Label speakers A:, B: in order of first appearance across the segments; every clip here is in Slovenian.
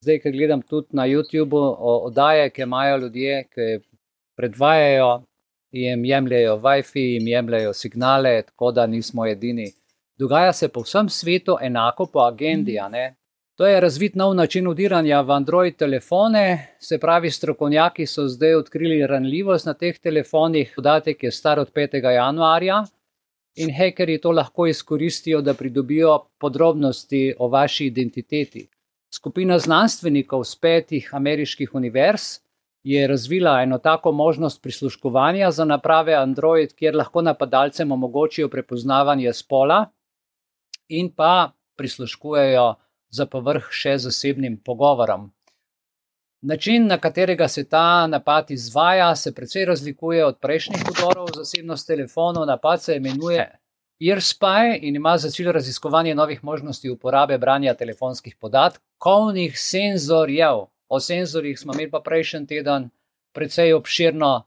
A: Zdaj, ki gledam tudi na YouTubu oddaje, ki imajo ljudje, ki predvajajo, jim jemljajo WiFi, jim jemljajo signale, tako da nismo edini. Dogaja se po vsem svetu enako po agendi. To je razvit nov način udiranja v Android telefone, se pravi, strokovnjaki so zdaj odkrili ranljivost na teh telefonih. Podatek je star od 5. januarja in hekerji to lahko izkoristijo, da pridobijo podrobnosti o vaši identiteti. Skupina znanstvenikov z petih ameriških univerz je razvila eno tako možnost prisluškovanja za naprave Android, kjer lahko napadalcem omogočijo prepoznavanje spola in pa prisluškujejo za povrh še zasebnim pogovorom. Način, na katerega se ta napad izvaja, se precej razlikuje od prejšnjih vdorov v zasebnost telefonov. Napad se imenuje EarSpy in ima za cilj raziskovanje novih možnosti uporabe branja telefonskih podatkovnih senzorjev. O senzorjih smo imeli pa prejšnji teden precej obširno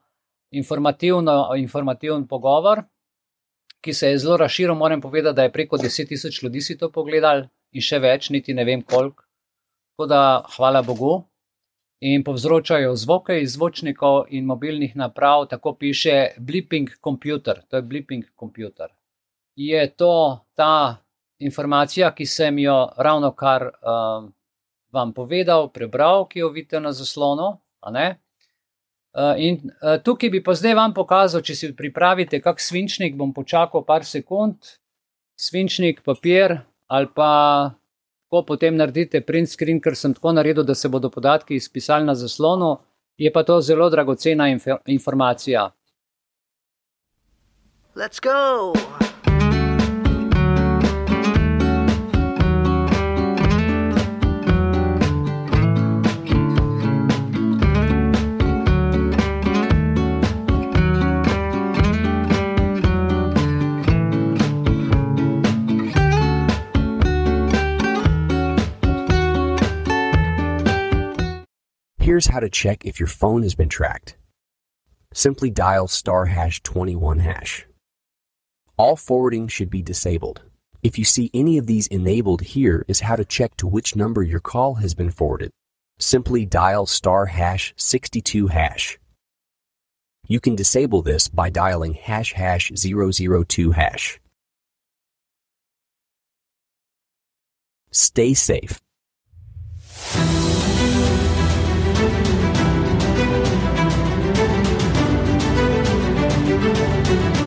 A: informativen pogovor, ki se je zelo razširil. Moram povedati, da je preko deset tisoč ljudi si to pogledalo in še več, niti ne vem koliko. Tako da hvala Bogu. In povzročajo zvoke iz zvočnikov in mobilnih naprav, tako piše Blipping Computer, to je Blipping Computer je to ta informacija, ki sem jo ravno kar uh, vam povedal, prebral, ki jo vidite na zaslonu. Uh, in uh, tukaj bi pa zdaj vam pokazal, če si pripravite kak svinčnik, bom počakal par sekund, svinčnik, papir ali pa ko potem naredite print screen, ker sem tako naredil, da se bodo podatki izpisali na zaslonu, je pa to zelo dragocena inf informacija. Let's go!
B: Here's how to check if your phone has been tracked. Simply dial star hash 21 hash. All forwarding should be disabled. If you see any of these enabled, here is how to check to which number your call has been forwarded. Simply dial star hash 62 hash. You can disable this by dialing hash hash 002 hash. Stay safe.